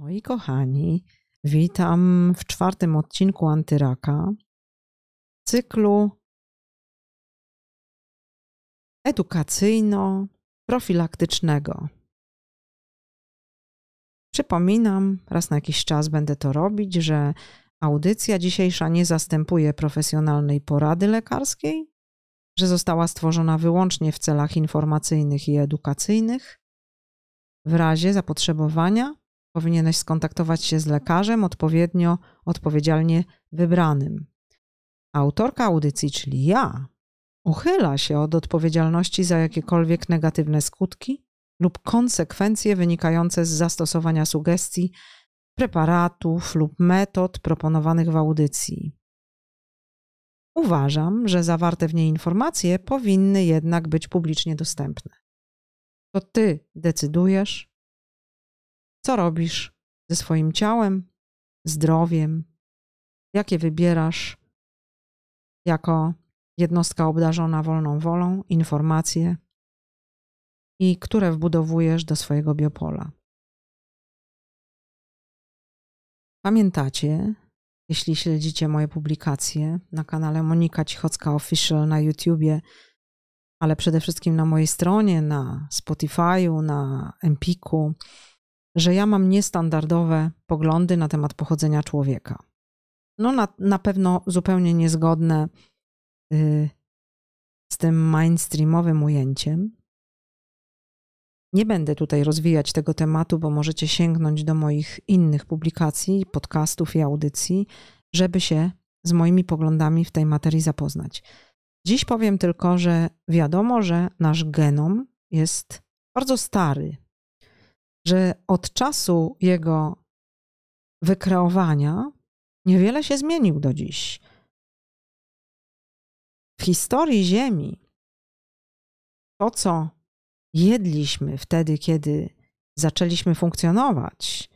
Moi kochani, witam w czwartym odcinku Antyraka cyklu edukacyjno-profilaktycznego. Przypominam, raz na jakiś czas będę to robić, że audycja dzisiejsza nie zastępuje profesjonalnej porady lekarskiej, że została stworzona wyłącznie w celach informacyjnych i edukacyjnych. W razie zapotrzebowania powinieneś skontaktować się z lekarzem odpowiednio, odpowiedzialnie wybranym. Autorka audycji, czyli ja, uchyla się od odpowiedzialności za jakiekolwiek negatywne skutki lub konsekwencje wynikające z zastosowania sugestii, preparatów lub metod proponowanych w audycji. Uważam, że zawarte w niej informacje powinny jednak być publicznie dostępne. To ty decydujesz, co robisz ze swoim ciałem, zdrowiem, jakie wybierasz jako jednostka obdarzona wolną wolą, informacje i które wbudowujesz do swojego biopola. Pamiętacie, jeśli śledzicie moje publikacje na kanale Monika Cichocka Official na YouTubie, ale przede wszystkim na mojej stronie, na Spotify'u, na Empiku, że ja mam niestandardowe poglądy na temat pochodzenia człowieka. No, na, na pewno zupełnie niezgodne y, z tym mainstreamowym ujęciem. Nie będę tutaj rozwijać tego tematu, bo możecie sięgnąć do moich innych publikacji, podcastów i audycji, żeby się z moimi poglądami w tej materii zapoznać. Dziś powiem tylko, że wiadomo, że nasz genom jest bardzo stary, że od czasu jego wykreowania niewiele się zmienił do dziś. W historii Ziemi to, co jedliśmy wtedy, kiedy zaczęliśmy funkcjonować,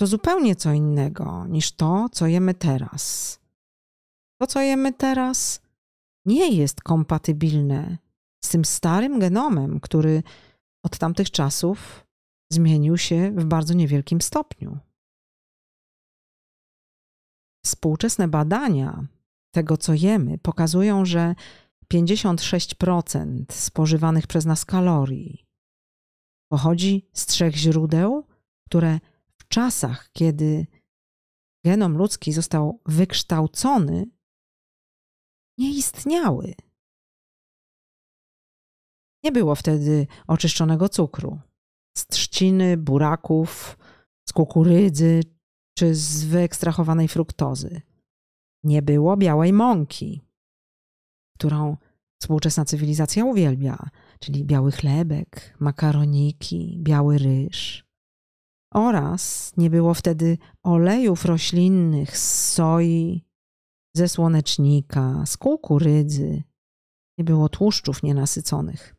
to zupełnie co innego niż to, co jemy teraz. To, co jemy teraz, nie jest kompatybilne z tym starym genomem, który od tamtych czasów zmienił się w bardzo niewielkim stopniu. Współczesne badania tego, co jemy, pokazują, że 56% spożywanych przez nas kalorii pochodzi z trzech źródeł, które w czasach, kiedy genom ludzki został wykształcony, nie istniały. Nie było wtedy oczyszczonego cukru z trzciny, buraków, z kukurydzy czy z wyekstrahowanej fruktozy. Nie było białej mąki, którą współczesna cywilizacja uwielbia, czyli biały chlebek, makaroniki, biały ryż. Oraz nie było wtedy olejów roślinnych z soi, ze słonecznika, z kukurydzy. Nie było tłuszczów nienasyconych.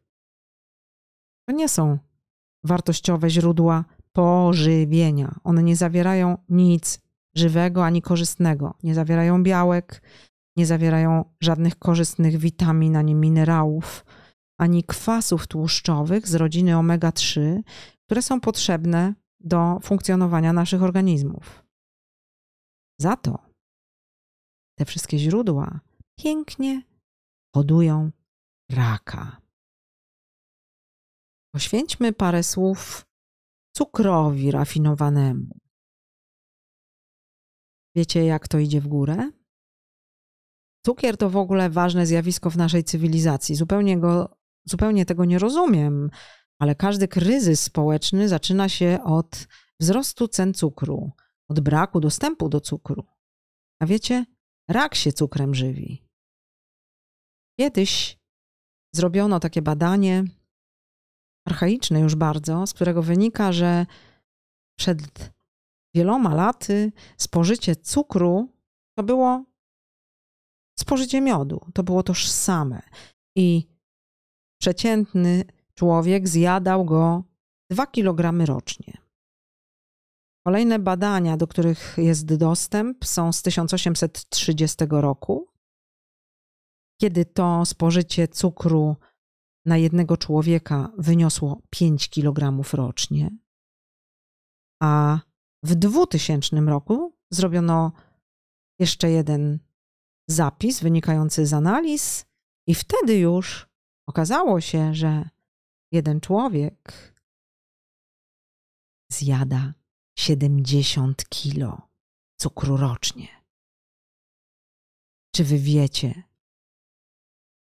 To nie są wartościowe źródła pożywienia. One nie zawierają nic żywego ani korzystnego. Nie zawierają białek, nie zawierają żadnych korzystnych witamin ani minerałów, ani kwasów tłuszczowych z rodziny omega-3, które są potrzebne do funkcjonowania naszych organizmów. Za to te wszystkie źródła pięknie hodują raka. Poświęćmy parę słów cukrowi rafinowanemu. Wiecie, jak to idzie w górę? Cukier to w ogóle ważne zjawisko w naszej cywilizacji. Zupełnie, go, zupełnie tego nie rozumiem, ale każdy kryzys społeczny zaczyna się od wzrostu cen cukru, od braku dostępu do cukru. A wiecie, rak się cukrem żywi. Kiedyś zrobiono takie badanie, archaiczny już bardzo, z którego wynika, że przed wieloma laty spożycie cukru to było spożycie miodu. To było tożsame. I przeciętny człowiek zjadał go 2 kg rocznie. Kolejne badania, do których jest dostęp, są z 1830 roku, kiedy to spożycie cukru na jednego człowieka wyniosło 5 kg rocznie, A w 2000 roku zrobiono jeszcze jeden zapis wynikający z analiz, i wtedy już okazało się, że jeden człowiek zjada 70 kilo cukru rocznie. Czy wy wiecie,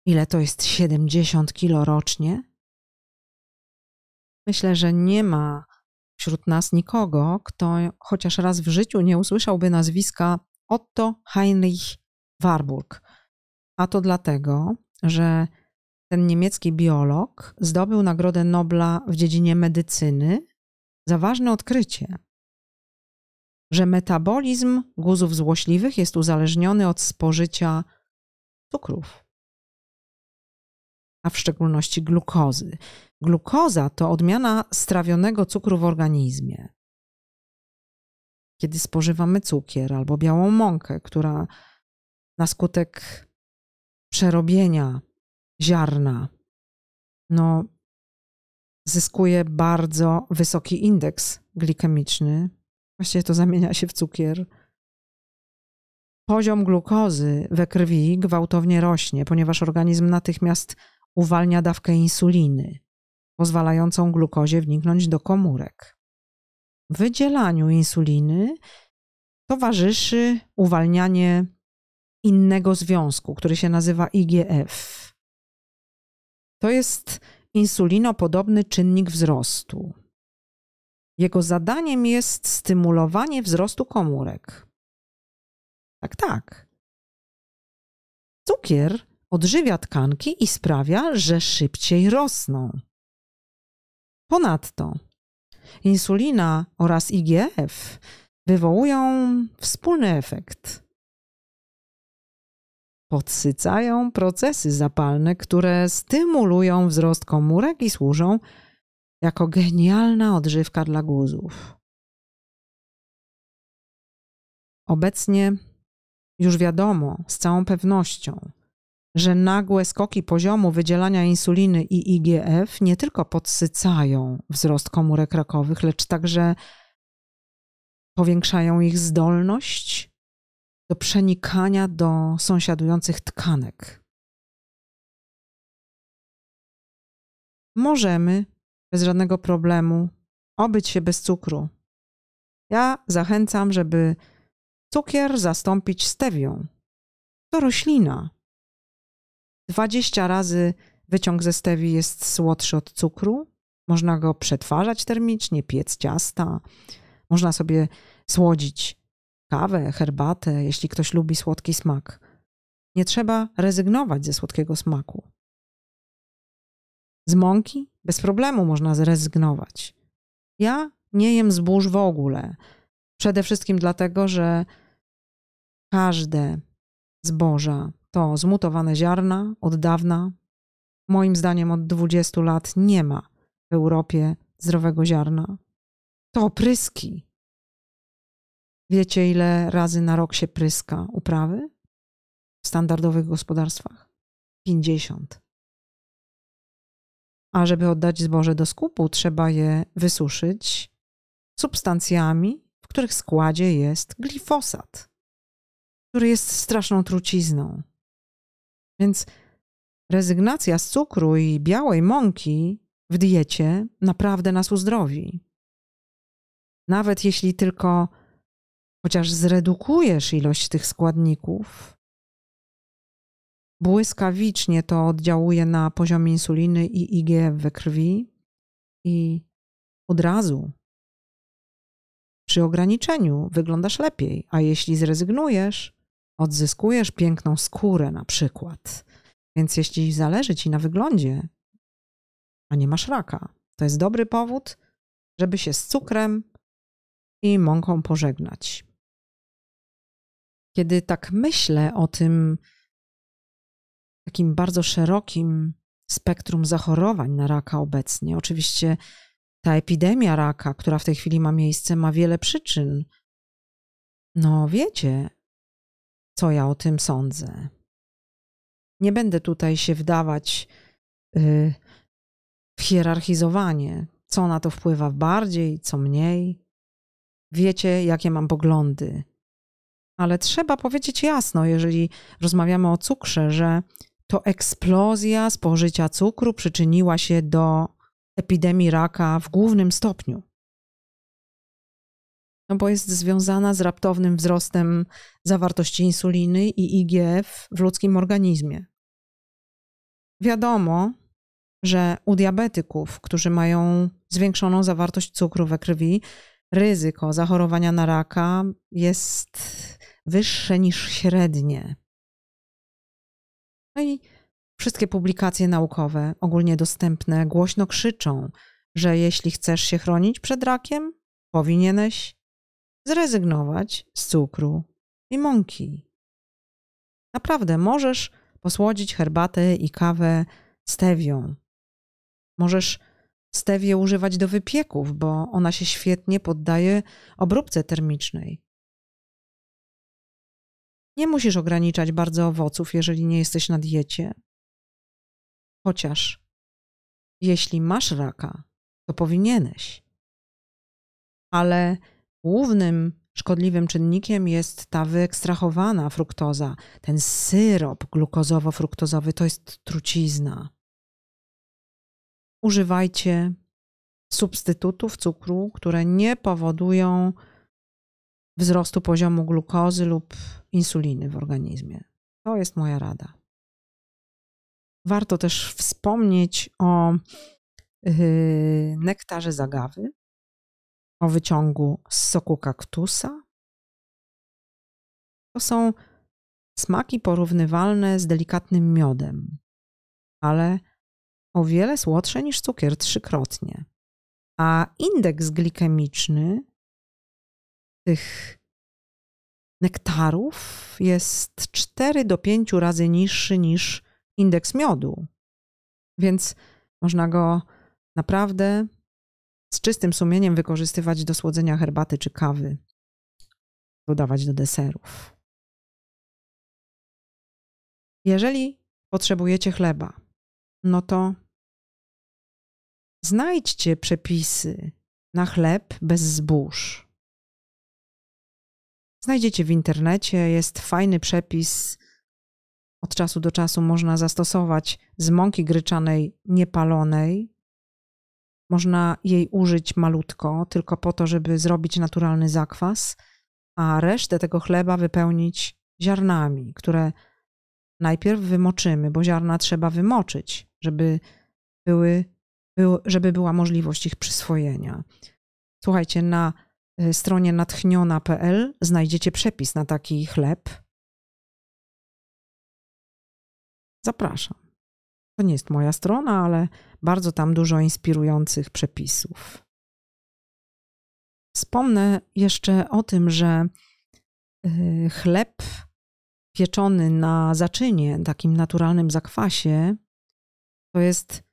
ile to jest 70 kilo rocznie? Myślę, że nie ma wśród nas nikogo, kto chociaż raz w życiu nie usłyszałby nazwiska Otto Heinrich Warburg. A to dlatego, że ten niemiecki biolog zdobył Nagrodę Nobla w dziedzinie medycyny za ważne odkrycie, że metabolizm guzów złośliwych jest uzależniony od spożycia cukrów, a w szczególności glukozy. Glukoza to odmiana strawionego cukru w organizmie. Kiedy spożywamy cukier albo białą mąkę, która na skutek przerobienia ziarna, no, zyskuje bardzo wysoki indeks glikemiczny. Właściwie to zamienia się w cukier. Poziom glukozy we krwi gwałtownie rośnie, ponieważ organizm natychmiast uwalnia dawkę insuliny, pozwalającą glukozie wniknąć do komórek. Wydzielaniu insuliny towarzyszy uwalnianie innego związku, który się nazywa IGF. To jest insulinopodobny czynnik wzrostu. Jego zadaniem jest stymulowanie wzrostu komórek. Tak, tak. Cukier odżywia tkanki i sprawia, że szybciej rosną. Ponadto insulina oraz IGF wywołują wspólny efekt podsycają procesy zapalne, które stymulują wzrost komórek i służą jako genialna odżywka dla guzów. Obecnie już wiadomo z całą pewnością, że nagłe skoki poziomu wydzielania insuliny i IGF nie tylko podsycają wzrost komórek rakowych, lecz także powiększają ich zdolność do przenikania do sąsiadujących tkanek. Możemy bez żadnego problemu obyć się bez cukru. Ja zachęcam, żeby cukier zastąpić stewią. To roślina. 20 razy wyciąg ze stewi jest słodszy od cukru. Można go przetwarzać termicznie, piec ciasta. Można sobie słodzić kawę, herbatę, jeśli ktoś lubi słodki smak. Nie trzeba rezygnować ze słodkiego smaku. Z mąki bez problemu można zrezygnować. Ja nie jem zbóż w ogóle. Przede wszystkim dlatego, że każde zboża to zmutowane ziarna od dawna. Moim zdaniem od 20 lat nie ma w Europie zdrowego ziarna. To opryski, Wiecie, ile razy na rok się pryska uprawy w standardowych gospodarstwach? 50. A żeby oddać zboże do skupu, trzeba je wysuszyć substancjami, w których składzie jest glifosat, który jest straszną trucizną. Więc rezygnacja z cukru i białej mąki w diecie naprawdę nas uzdrowi. Nawet jeśli tylko chociaż zredukujesz ilość tych składników, błyskawicznie to oddziałuje na poziom insuliny i IGF we krwi i od razu przy ograniczeniu wyglądasz lepiej, a jeśli zrezygnujesz, odzyskujesz piękną skórę na przykład. Więc jeśli zależy ci na wyglądzie, a nie masz raka, to jest dobry powód, żeby się z cukrem i mąką pożegnać. Kiedy tak myślę o tym takim bardzo szerokim spektrum zachorowań na raka obecnie, oczywiście ta epidemia raka, która w tej chwili ma miejsce, ma wiele przyczyn. No, wiecie, co ja o tym sądzę. Nie będę tutaj się wdawać y, w hierarchizowanie, co na to wpływa bardziej, co mniej. wiecie, jakie mam poglądy. Ale trzeba powiedzieć jasno, jeżeli rozmawiamy o cukrze, że to eksplozja spożycia cukru przyczyniła się do epidemii raka w głównym stopniu. No bo jest związana z raptownym wzrostem zawartości insuliny i IGF w ludzkim organizmie. Wiadomo, że u diabetyków, którzy mają zwiększoną zawartość cukru we krwi, ryzyko zachorowania na raka jest wyższe niż średnie. No i wszystkie publikacje naukowe, ogólnie dostępne, głośno krzyczą, że jeśli chcesz się chronić przed rakiem, powinieneś zrezygnować z cukru i mąki. Naprawdę możesz posłodzić herbatę i kawę stewią. Możesz stewię używać do wypieków, bo ona się świetnie poddaje obróbce termicznej. Nie musisz ograniczać bardzo owoców, jeżeli nie jesteś na diecie. Chociaż jeśli masz raka, to powinieneś. Ale głównym szkodliwym czynnikiem jest ta wyekstrahowana fruktoza. Ten syrop glukozowo-fruktozowy to jest trucizna. Używajcie substytutów cukru, które nie powodują wzrostu poziomu glukozy lub insuliny w organizmie. To jest moja rada. Warto też wspomnieć o yy, nektarze zagawy, o wyciągu z soku kaktusa. To są smaki porównywalne z delikatnym miodem, ale o wiele słodsze niż cukier trzykrotnie. A indeks glikemiczny tych nektarów jest 4 do 5 razy niższy niż indeks miodu. Więc można go naprawdę z czystym sumieniem wykorzystywać do słodzenia herbaty czy kawy, dodawać do deserów. Jeżeli potrzebujecie chleba, no to znajdźcie przepisy na chleb bez zbóż. Znajdziecie w internecie, jest fajny przepis. Od czasu do czasu można zastosować z mąki gryczanej niepalonej, można jej użyć malutko, tylko po to, żeby zrobić naturalny zakwas, a resztę tego chleba wypełnić ziarnami, które najpierw wymoczymy, bo ziarna trzeba wymoczyć, żeby, były, żeby była możliwość ich przyswojenia. Słuchajcie, na y, stronie natchniona.pl znajdziecie przepis na taki chleb. Zapraszam. To nie jest moja strona, ale bardzo tam dużo inspirujących przepisów. Wspomnę jeszcze o tym, że y, chleb pieczony na zaczynie, takim naturalnym zakwasie, to jest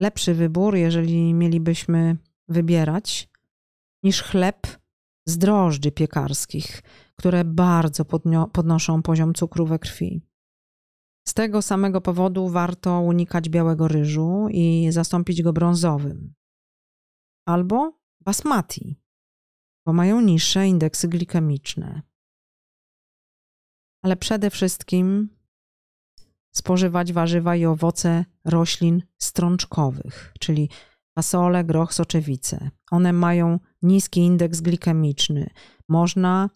lepszy wybór, jeżeli mielibyśmy wybierać, niż chleb z drożdży piekarskich, które bardzo podnoszą poziom cukru we krwi. Z tego samego powodu warto unikać białego ryżu i zastąpić go brązowym. Albo basmati, bo mają niższe indeksy glikemiczne. Ale przede wszystkim spożywać warzywa i owoce roślin strączkowych, czyli fasole, groch, soczewice. One mają niski indeks glikemiczny. Można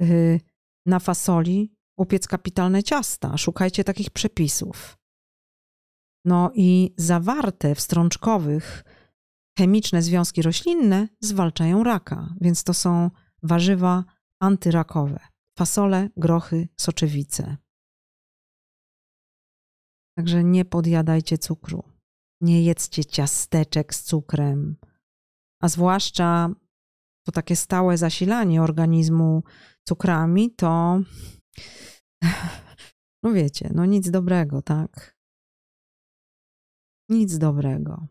yy, na fasoli upiec kapitalne ciasta. Szukajcie takich przepisów. No i zawarte w strączkowych chemiczne związki roślinne zwalczają raka, więc to są warzywa antyrakowe. Fasole, grochy, soczewice. Także nie podjadajcie cukru. Nie jedzcie ciasteczek z cukrem, a zwłaszcza to takie stałe zasilanie organizmu cukrami to no wiecie, no nic dobrego, tak? Nic dobrego.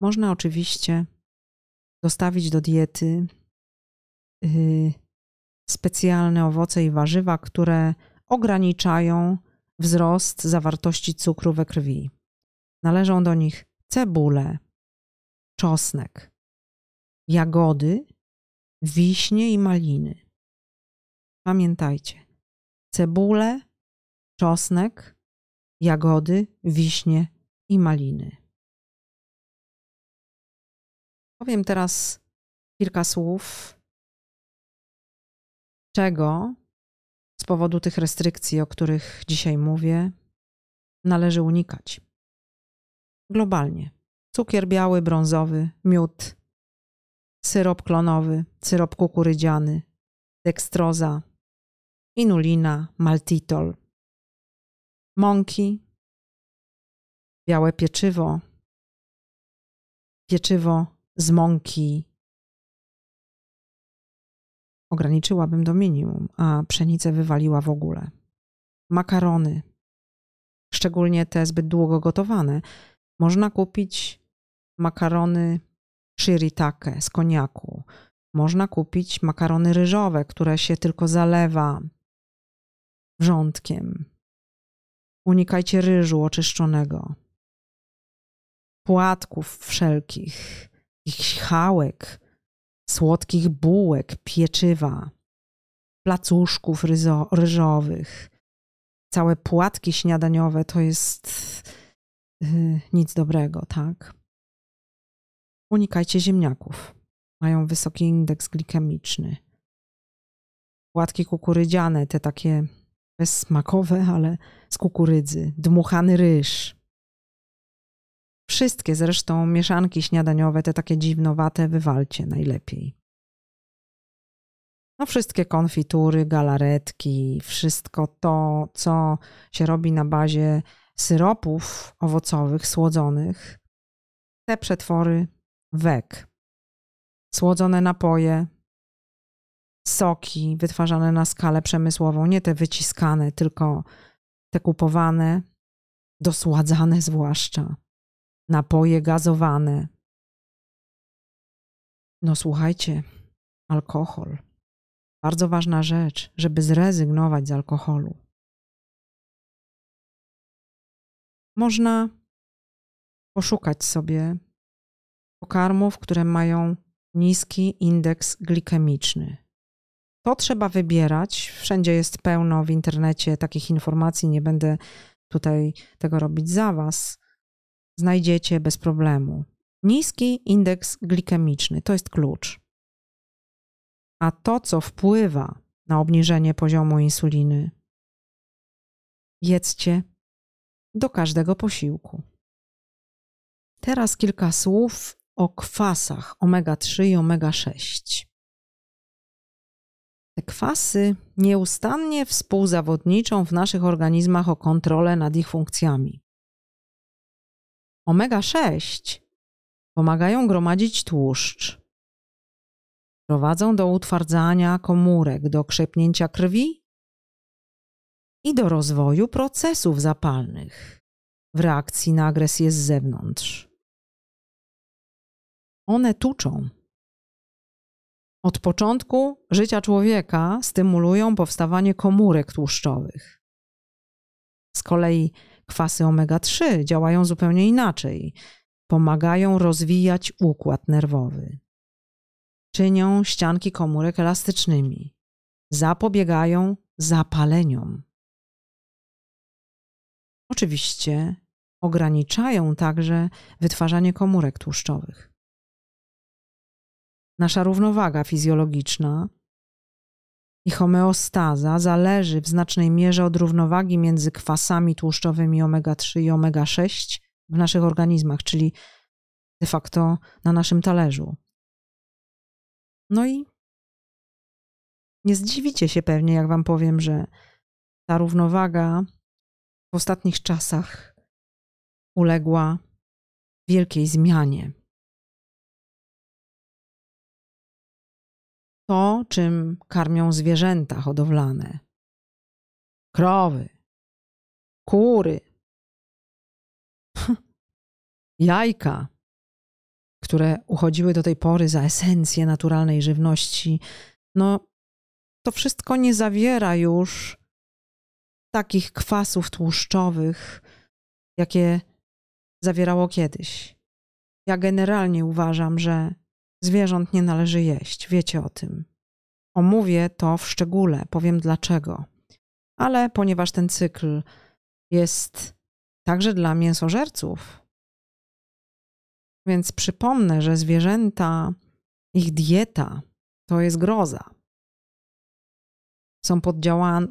Można oczywiście dostawić do diety yy, specjalne owoce i warzywa, które ograniczają wzrost zawartości cukru we krwi. Należą do nich cebule, czosnek, jagody, wiśnie i maliny. Pamiętajcie, cebulę, czosnek, jagody, wiśnie i maliny. Powiem teraz kilka słów, czego z powodu tych restrykcji, o których dzisiaj mówię, należy unikać. Globalnie. Cukier biały, brązowy, miód, syrop klonowy, syrop kukurydziany, dekstroza, inulina, maltitol, mąki, białe pieczywo, pieczywo z mąki ograniczyłabym do minimum, a pszenicę wywaliła w ogóle. Makarony, szczególnie te zbyt długo gotowane. Można kupić makarony shiritake z koniaku. Można kupić makarony ryżowe, które się tylko zalewa wrzątkiem. Unikajcie ryżu oczyszczonego, płatków wszelkich, ich chałek, słodkich bułek, pieczywa, placuszków ryzo, ryżowych. Całe płatki śniadaniowe to jest yy, nic dobrego, tak? Unikajcie ziemniaków. Mają wysoki indeks glikemiczny. Płatki kukurydziane, te takie bezsmakowe, ale z kukurydzy. Dmuchany ryż. Wszystkie zresztą mieszanki śniadaniowe, te takie dziwnowate, wywalcie najlepiej. No wszystkie konfitury, galaretki, wszystko to, co się robi na bazie syropów owocowych, słodzonych, te przetwory wek. Słodzone napoje, soki wytwarzane na skalę przemysłową, nie te wyciskane, tylko te kupowane, dosładzane zwłaszcza napoje gazowane. No słuchajcie, alkohol. Bardzo ważna rzecz, żeby zrezygnować z alkoholu. Można poszukać sobie pokarmów, które mają niski indeks glikemiczny. To trzeba wybierać. Wszędzie jest pełno w internecie takich informacji. Nie będę tutaj tego robić za Was znajdziecie bez problemu. Niski indeks glikemiczny to jest klucz. A to, co wpływa na obniżenie poziomu insuliny, jedzcie do każdego posiłku. Teraz kilka słów o kwasach omega-3 i omega-6. Te kwasy nieustannie współzawodniczą w naszych organizmach o kontrolę nad ich funkcjami. Omega-6 pomagają gromadzić tłuszcz, prowadzą do utwardzania komórek, do krzepnięcia krwi i do rozwoju procesów zapalnych w reakcji na agresję z zewnątrz. One tuczą. Od początku życia człowieka stymulują powstawanie komórek tłuszczowych. Z kolei Kwasy omega-3 działają zupełnie inaczej. Pomagają rozwijać układ nerwowy. Czynią ścianki komórek elastycznymi. Zapobiegają zapaleniom. Oczywiście ograniczają także wytwarzanie komórek tłuszczowych. Nasza równowaga fizjologiczna i homeostaza zależy w znacznej mierze od równowagi między kwasami tłuszczowymi omega-3 i omega-6 w naszych organizmach, czyli de facto na naszym talerzu. No i nie zdziwicie się pewnie, jak Wam powiem, że ta równowaga w ostatnich czasach uległa wielkiej zmianie. To, czym karmią zwierzęta hodowlane. Krowy, kury, jajka, które uchodziły do tej pory za esencję naturalnej żywności, no to wszystko nie zawiera już takich kwasów tłuszczowych, jakie zawierało kiedyś. Ja generalnie uważam, że zwierząt nie należy jeść. Wiecie o tym. Omówię to w szczególe, powiem dlaczego. Ale ponieważ ten cykl jest także dla mięsożerców, więc przypomnę, że zwierzęta, ich dieta to jest groza. Są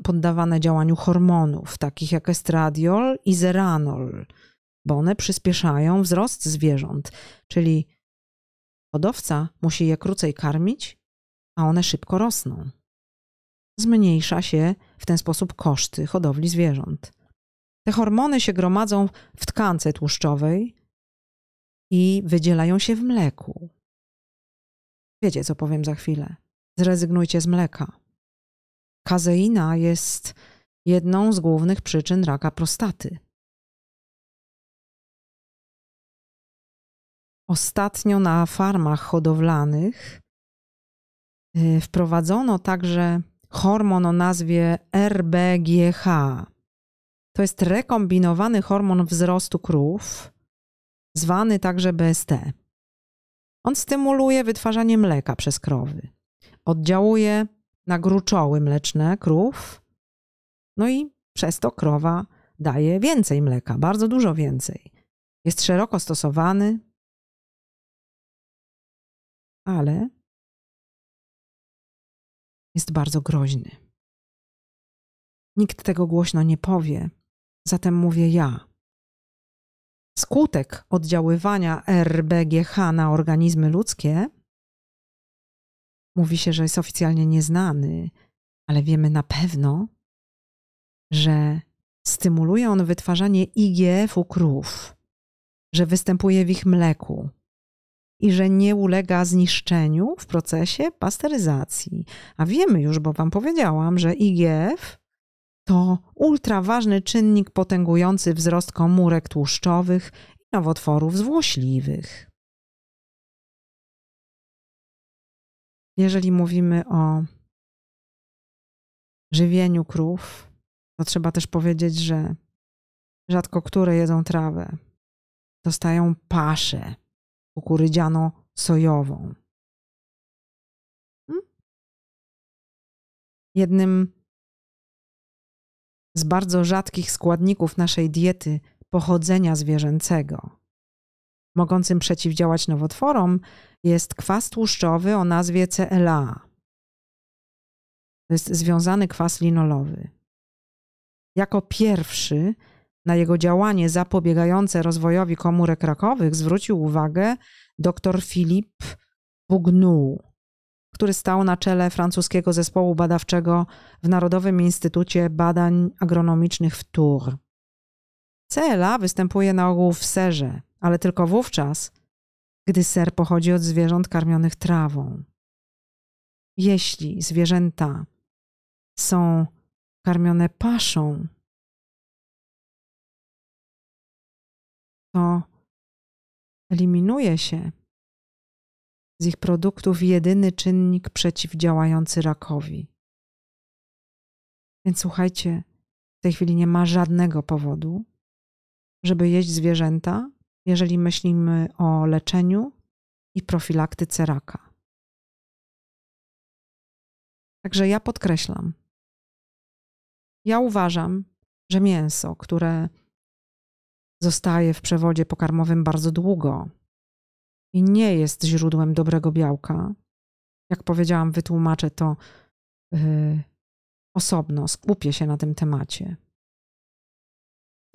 poddawane działaniu hormonów, takich jak estradiol i zeranol, bo one przyspieszają wzrost zwierząt, czyli hodowca musi je krócej karmić, a one szybko rosną. Zmniejsza się w ten sposób koszty hodowli zwierząt. Te hormony się gromadzą w tkance tłuszczowej i wydzielają się w mleku. Wiecie, co powiem za chwilę. Zrezygnujcie z mleka. Kazeina jest jedną z głównych przyczyn raka prostaty. Ostatnio na farmach hodowlanych y, wprowadzono także hormon o nazwie RBGH. To jest rekombinowany hormon wzrostu krów, zwany także BST. On stymuluje wytwarzanie mleka przez krowy. Oddziałuje na gruczoły mleczne krów, no i przez to krowa daje więcej mleka, bardzo dużo więcej. Jest szeroko stosowany, ale jest bardzo groźny. Nikt tego głośno nie powie, zatem mówię ja. Skutek oddziaływania RBGH na organizmy ludzkie mówi się, że jest oficjalnie nieznany, ale wiemy na pewno, że stymuluje on wytwarzanie IGF u krów, że występuje w ich mleku i że nie ulega zniszczeniu w procesie pasteryzacji. A wiemy już, bo Wam powiedziałam, że IGF to ultraważny czynnik potęgujący wzrost komórek tłuszczowych i nowotworów złośliwych. Jeżeli mówimy o żywieniu krów, to trzeba też powiedzieć, że rzadko które jedzą trawę. Dostają paszę kukurydziano-sojową. Hmm? Jednym z bardzo rzadkich składników naszej diety pochodzenia zwierzęcego, mogącym przeciwdziałać nowotworom, jest kwas tłuszczowy o nazwie CLA. To jest związany kwas linolowy. Jako pierwszy na jego działanie zapobiegające rozwojowi komórek rakowych zwrócił uwagę dr Philippe Bougnou, który stał na czele francuskiego zespołu badawczego w Narodowym Instytucie Badań Agronomicznych w Tours. CLA występuje na ogół w serze, ale tylko wówczas, gdy ser pochodzi od zwierząt karmionych trawą. Jeśli zwierzęta są karmione paszą, to eliminuje się z ich produktów jedyny czynnik przeciwdziałający rakowi. Więc słuchajcie, w tej chwili nie ma żadnego powodu, żeby jeść zwierzęta, jeżeli myślimy o leczeniu i profilaktyce raka. Także ja podkreślam. Ja uważam, że mięso, które zostaje w przewodzie pokarmowym bardzo długo i nie jest źródłem dobrego białka. Jak powiedziałam, wytłumaczę to yy, osobno, skupię się na tym temacie.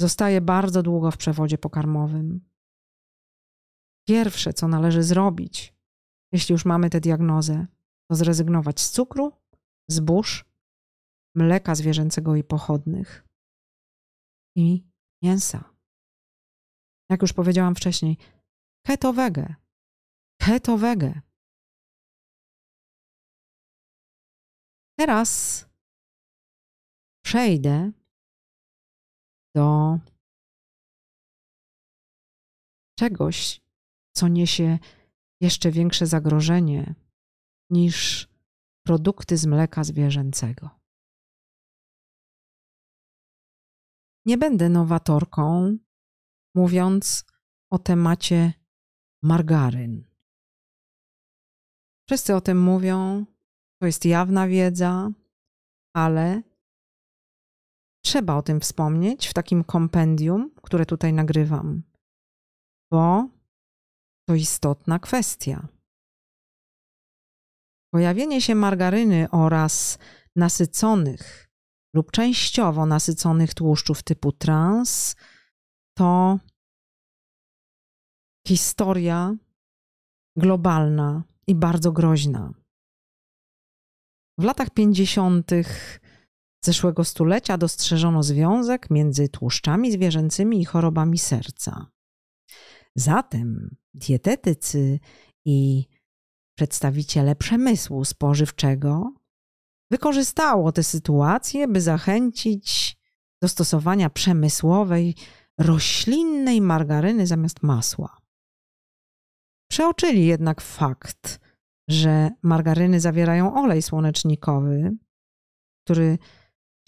Zostaje bardzo długo w przewodzie pokarmowym. Pierwsze, co należy zrobić, jeśli już mamy tę diagnozę, to zrezygnować z cukru, zbóż, mleka zwierzęcego i pochodnych i mięsa jak już powiedziałam wcześniej, keto wege. Keto wege. Teraz przejdę do czegoś, co niesie jeszcze większe zagrożenie niż produkty z mleka zwierzęcego. Nie będę nowatorką mówiąc o temacie margaryn. Wszyscy o tym mówią, to jest jawna wiedza, ale trzeba o tym wspomnieć w takim kompendium, które tutaj nagrywam, bo to istotna kwestia. Pojawienie się margaryny oraz nasyconych lub częściowo nasyconych tłuszczów typu trans to historia globalna i bardzo groźna. W latach 50. zeszłego stulecia dostrzeżono związek między tłuszczami zwierzęcymi i chorobami serca. Zatem dietetycy i przedstawiciele przemysłu spożywczego wykorzystało tę sytuację, by zachęcić do stosowania przemysłowej, roślinnej margaryny zamiast masła. Przeoczyli jednak fakt, że margaryny zawierają olej słonecznikowy, który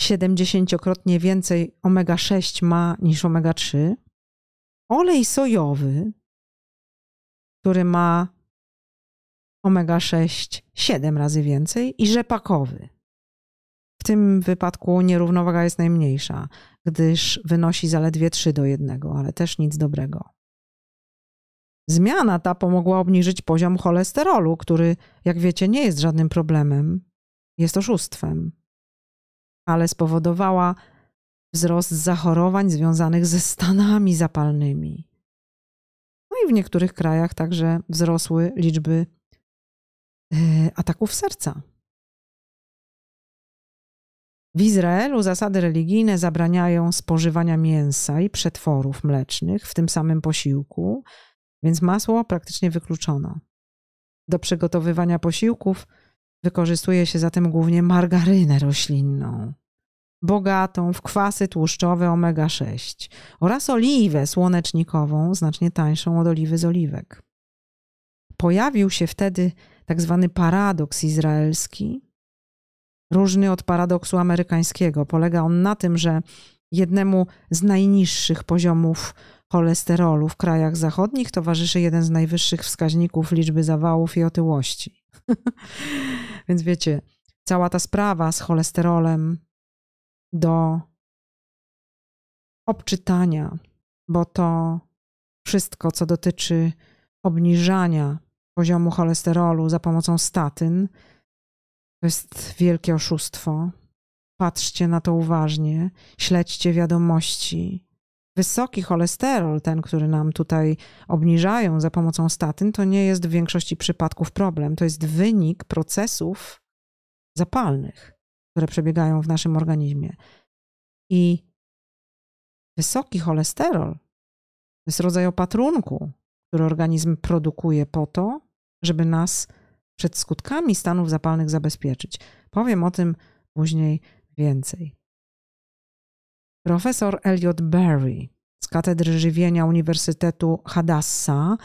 70-krotnie więcej omega-6 ma niż omega-3, olej sojowy, który ma omega-6 7 razy więcej i rzepakowy. W tym wypadku nierównowaga jest najmniejsza, gdyż wynosi zaledwie 3 do 1, ale też nic dobrego. Zmiana ta pomogła obniżyć poziom cholesterolu, który, jak wiecie, nie jest żadnym problemem, jest oszustwem, ale spowodowała wzrost zachorowań związanych ze stanami zapalnymi. No i w niektórych krajach także wzrosły liczby e, ataków serca. W Izraelu zasady religijne zabraniają spożywania mięsa i przetworów mlecznych w tym samym posiłku, więc masło praktycznie wykluczono. Do przygotowywania posiłków wykorzystuje się zatem głównie margarynę roślinną, bogatą w kwasy tłuszczowe omega-6 oraz oliwę słonecznikową, znacznie tańszą od oliwy z oliwek. Pojawił się wtedy tak zwany paradoks izraelski, różny od paradoksu amerykańskiego. Polega on na tym, że jednemu z najniższych poziomów cholesterolu w krajach zachodnich towarzyszy jeden z najwyższych wskaźników liczby zawałów i otyłości. Więc wiecie, cała ta sprawa z cholesterolem do obczytania, bo to wszystko, co dotyczy obniżania poziomu cholesterolu za pomocą statyn, to jest wielkie oszustwo. Patrzcie na to uważnie, śledźcie wiadomości. Wysoki cholesterol, ten, który nam tutaj obniżają za pomocą statyn, to nie jest w większości przypadków problem. To jest wynik procesów zapalnych, które przebiegają w naszym organizmie. I wysoki cholesterol to jest rodzaj opatrunku, który organizm produkuje po to, żeby nas przed skutkami stanów zapalnych zabezpieczyć. Powiem o tym później więcej. Profesor Elliot Berry z Katedry Żywienia Uniwersytetu Hadassa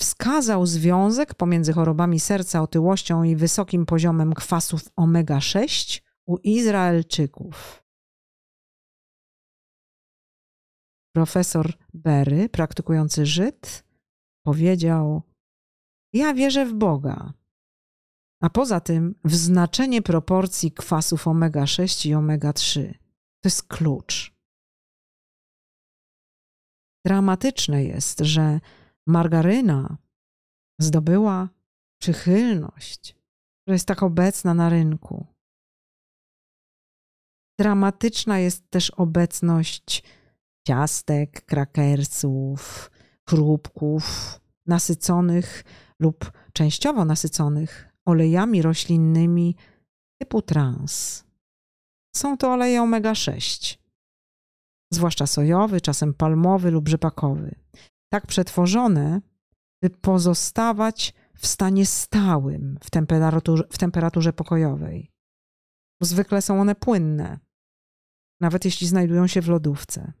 wskazał związek pomiędzy chorobami serca, otyłością i wysokim poziomem kwasów omega-6 u Izraelczyków. Profesor Berry, praktykujący Żyd, powiedział: Ja wierzę w Boga, a poza tym w znaczenie proporcji kwasów omega-6 i omega-3. To jest klucz. Dramatyczne jest, że margaryna zdobyła przychylność, która jest tak obecna na rynku. Dramatyczna jest też obecność ciastek, krakersów, chrupków nasyconych lub częściowo nasyconych olejami roślinnymi typu trans. Są to oleje omega-6, zwłaszcza sojowy, czasem palmowy lub rzepakowy. Tak przetworzone, by pozostawać w stanie stałym w temperaturze, w temperaturze pokojowej. Zwykle są one płynne, nawet jeśli znajdują się w lodówce.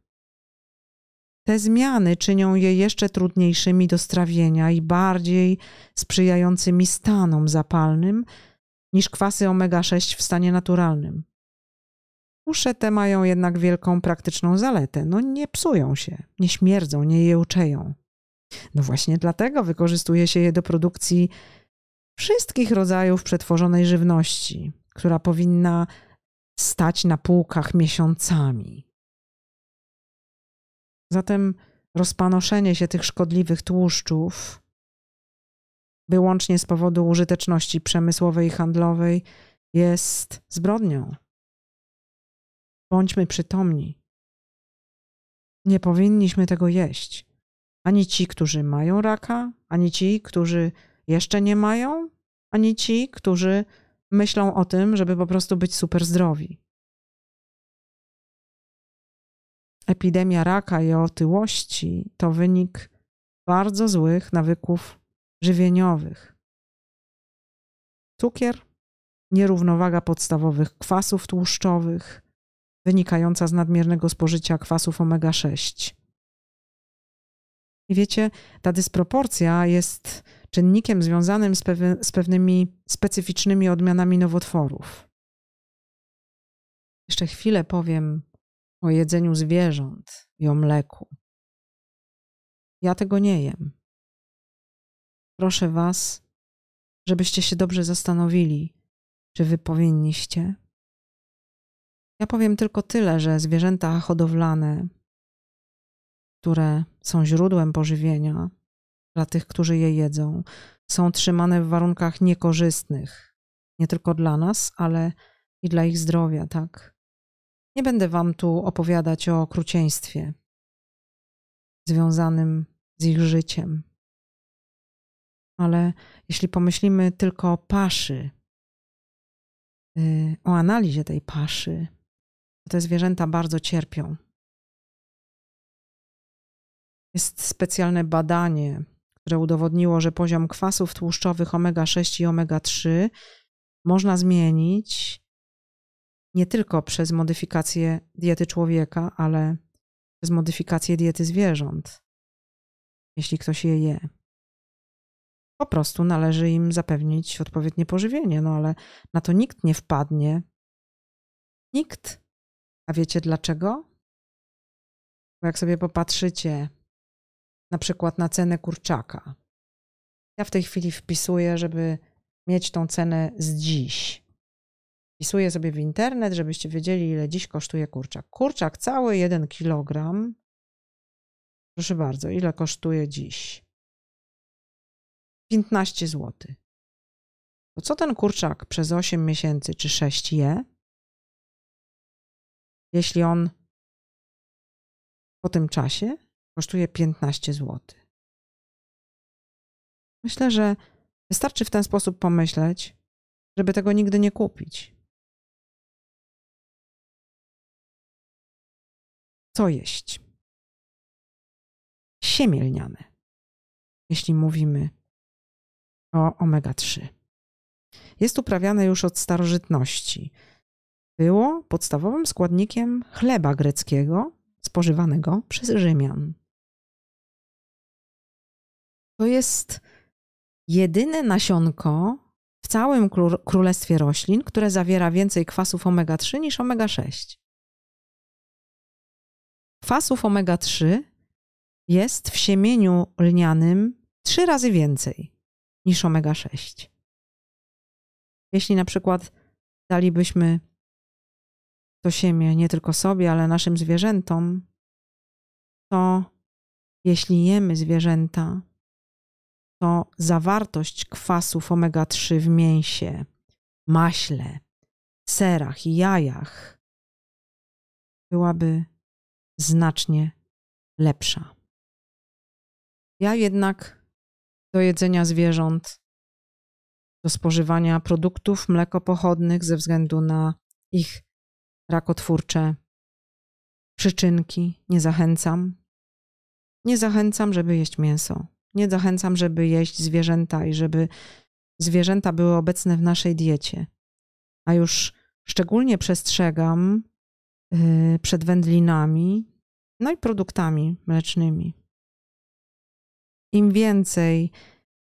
Te zmiany czynią je jeszcze trudniejszymi do strawienia i bardziej sprzyjającymi stanom zapalnym niż kwasy omega-6 w stanie naturalnym. Tłuszcze te mają jednak wielką praktyczną zaletę. No nie psują się, nie śmierdzą, nie jełczeją. No właśnie dlatego wykorzystuje się je do produkcji wszystkich rodzajów przetworzonej żywności, która powinna stać na półkach miesiącami. Zatem rozpanoszenie się tych szkodliwych tłuszczów, wyłącznie z powodu użyteczności przemysłowej i handlowej, jest zbrodnią. Bądźmy przytomni. Nie powinniśmy tego jeść. Ani ci, którzy mają raka, ani ci, którzy jeszcze nie mają, ani ci, którzy myślą o tym, żeby po prostu być super zdrowi. Epidemia raka i otyłości to wynik bardzo złych nawyków żywieniowych. Cukier, nierównowaga podstawowych kwasów tłuszczowych, wynikająca z nadmiernego spożycia kwasów omega-6. I wiecie, ta dysproporcja jest czynnikiem związanym z, pew z pewnymi specyficznymi odmianami nowotworów. Jeszcze chwilę powiem o jedzeniu zwierząt i o mleku. Ja tego nie jem. Proszę Was, żebyście się dobrze zastanowili, czy Wy powinniście. Ja powiem tylko tyle, że zwierzęta hodowlane, które są źródłem pożywienia dla tych, którzy je jedzą, są trzymane w warunkach niekorzystnych, nie tylko dla nas, ale i dla ich zdrowia, tak? Nie będę Wam tu opowiadać o okrucieństwie związanym z ich życiem, ale jeśli pomyślimy tylko o paszy, y, o analizie tej paszy, to te zwierzęta bardzo cierpią. Jest specjalne badanie, które udowodniło, że poziom kwasów tłuszczowych omega-6 i omega-3 można zmienić nie tylko przez modyfikację diety człowieka, ale przez modyfikację diety zwierząt, jeśli ktoś je je. Po prostu należy im zapewnić odpowiednie pożywienie, no ale na to nikt nie wpadnie. Nikt. A wiecie dlaczego? Bo jak sobie popatrzycie na przykład na cenę kurczaka, ja w tej chwili wpisuję, żeby mieć tą cenę z dziś. Wpisuję sobie w internet, żebyście wiedzieli, ile dziś kosztuje kurczak. Kurczak cały 1 kg. Proszę bardzo, ile kosztuje dziś? 15 zł. To co ten kurczak przez 8 miesięcy czy 6 je? Jeśli on po tym czasie kosztuje 15 zł. Myślę, że wystarczy w ten sposób pomyśleć, żeby tego nigdy nie kupić. Co jeść? Siemię lniane, jeśli mówimy o omega-3. Jest uprawiane już od starożytności. Było podstawowym składnikiem chleba greckiego spożywanego przez Rzymian. To jest jedyne nasionko w całym królestwie roślin, które zawiera więcej kwasów omega-3 niż omega-6. Kwasów omega-3 jest w siemieniu lnianym trzy razy więcej niż omega-6. Jeśli na przykład dalibyśmy to siemię nie tylko sobie, ale naszym zwierzętom, to jeśli jemy zwierzęta, to zawartość kwasów omega-3 w mięsie, maśle, serach i jajach byłaby znacznie lepsza. Ja jednak do jedzenia zwierząt, do spożywania produktów mlekopochodnych ze względu na ich rakotwórcze przyczynki nie zachęcam. Nie zachęcam, żeby jeść mięso. Nie zachęcam, żeby jeść zwierzęta i żeby zwierzęta były obecne w naszej diecie. A już szczególnie przestrzegam yy, przed wędlinami, no i produktami mlecznymi. Im więcej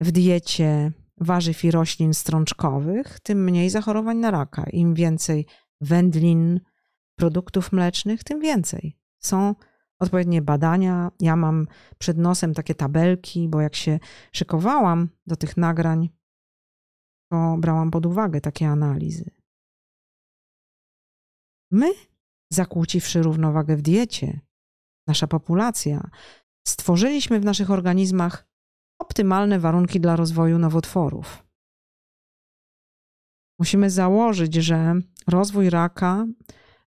w diecie warzyw i roślin strączkowych, tym mniej zachorowań na raka. Im więcej wędlin, produktów mlecznych, tym więcej. Są odpowiednie badania. Ja mam przed nosem takie tabelki, bo jak się szykowałam do tych nagrań, to brałam pod uwagę takie analizy. My, zakłóciwszy równowagę w diecie, nasza populacja, stworzyliśmy w naszych organizmach optymalne warunki dla rozwoju nowotworów. Musimy założyć, że rozwój raka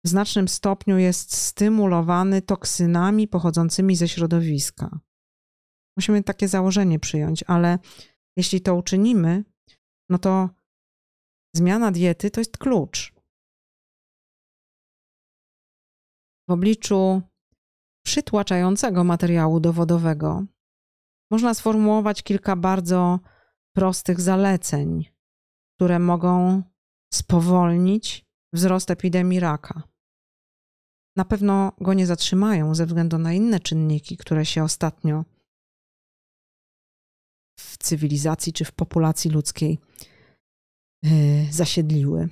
w znacznym stopniu jest stymulowany toksynami pochodzącymi ze środowiska. Musimy takie założenie przyjąć, ale jeśli to uczynimy, no to zmiana diety to jest klucz. W obliczu przytłaczającego materiału dowodowego można sformułować kilka bardzo prostych zaleceń, które mogą spowolnić wzrost epidemii raka. Na pewno go nie zatrzymają ze względu na inne czynniki, które się ostatnio w cywilizacji czy w populacji ludzkiej yy, zasiedliły.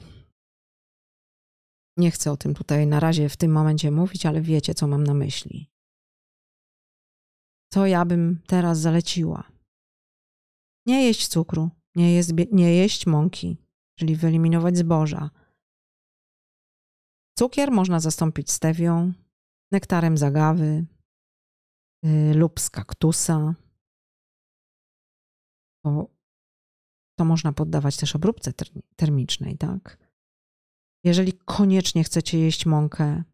Nie chcę o tym tutaj na razie w tym momencie mówić, ale wiecie, co mam na myśli. Co ja bym teraz zaleciła? Nie jeść cukru, nie, jest, nie jeść mąki, czyli wyeliminować zboża. Cukier można zastąpić stewią, nektarem zagawy yy, lub z kaktusa. To, to można poddawać też obróbce termicznej, tak? Jeżeli koniecznie chcecie jeść mąkę,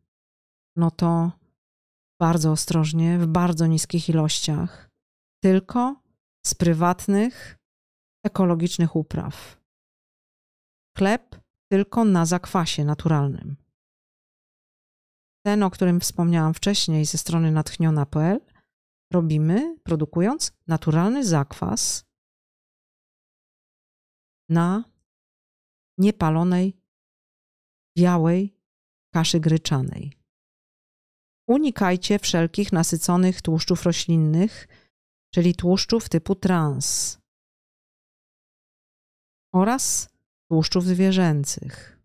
no to bardzo ostrożnie, w bardzo niskich ilościach, tylko z prywatnych, ekologicznych upraw. Chleb tylko na zakwasie naturalnym. Ten, o którym wspomniałam wcześniej ze strony natchniona.pl, robimy produkując naturalny zakwas na niepalonej białej kaszy gryczanej. Unikajcie wszelkich nasyconych tłuszczów roślinnych, czyli tłuszczów typu trans oraz tłuszczów zwierzęcych,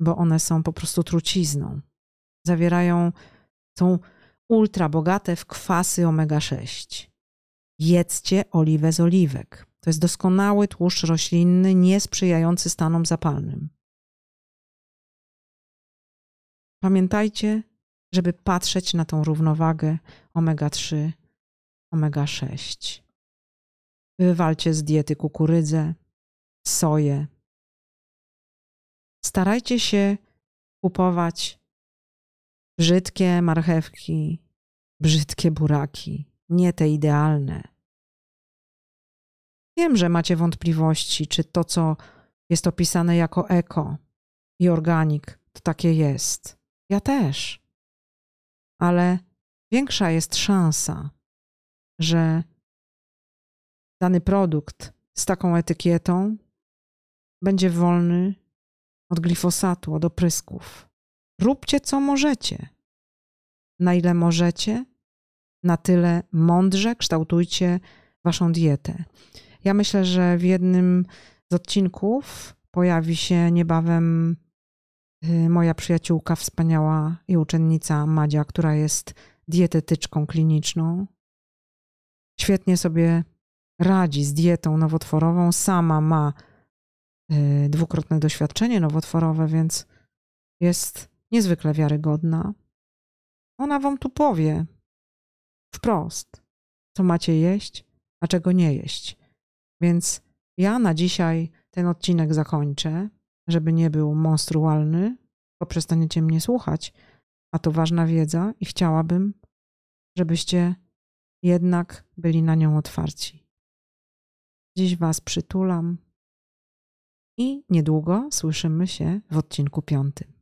bo one są po prostu trucizną. Zawierają, są ultra bogate w kwasy omega-6. Jedzcie oliwę z oliwek. To jest doskonały tłuszcz roślinny, niesprzyjający stanom zapalnym. Pamiętajcie, żeby patrzeć na tą równowagę omega-3, omega-6. Wywalcie z diety kukurydzę, soję. Starajcie się kupować brzydkie marchewki, brzydkie buraki, nie te idealne. Wiem, że macie wątpliwości, czy to, co jest opisane jako eko i organik, to takie jest. Ja też. Ale większa jest szansa, że dany produkt z taką etykietą będzie wolny od glifosatu, od oprysków. Róbcie co możecie. Na ile możecie, na tyle mądrze kształtujcie waszą dietę. Ja myślę, że w jednym z odcinków pojawi się niebawem moja przyjaciółka, wspaniała i uczennica Madzia, która jest dietetyczką kliniczną. Świetnie sobie radzi z dietą nowotworową, sama ma y, dwukrotne doświadczenie nowotworowe, więc jest niezwykle wiarygodna. Ona wam tu powie wprost, co macie jeść, a czego nie jeść. Więc ja na dzisiaj ten odcinek zakończę żeby nie był monstrualny, bo przestaniecie mnie słuchać, a to ważna wiedza i chciałabym, żebyście jednak byli na nią otwarci. Dziś Was przytulam i niedługo słyszymy się w odcinku piątym.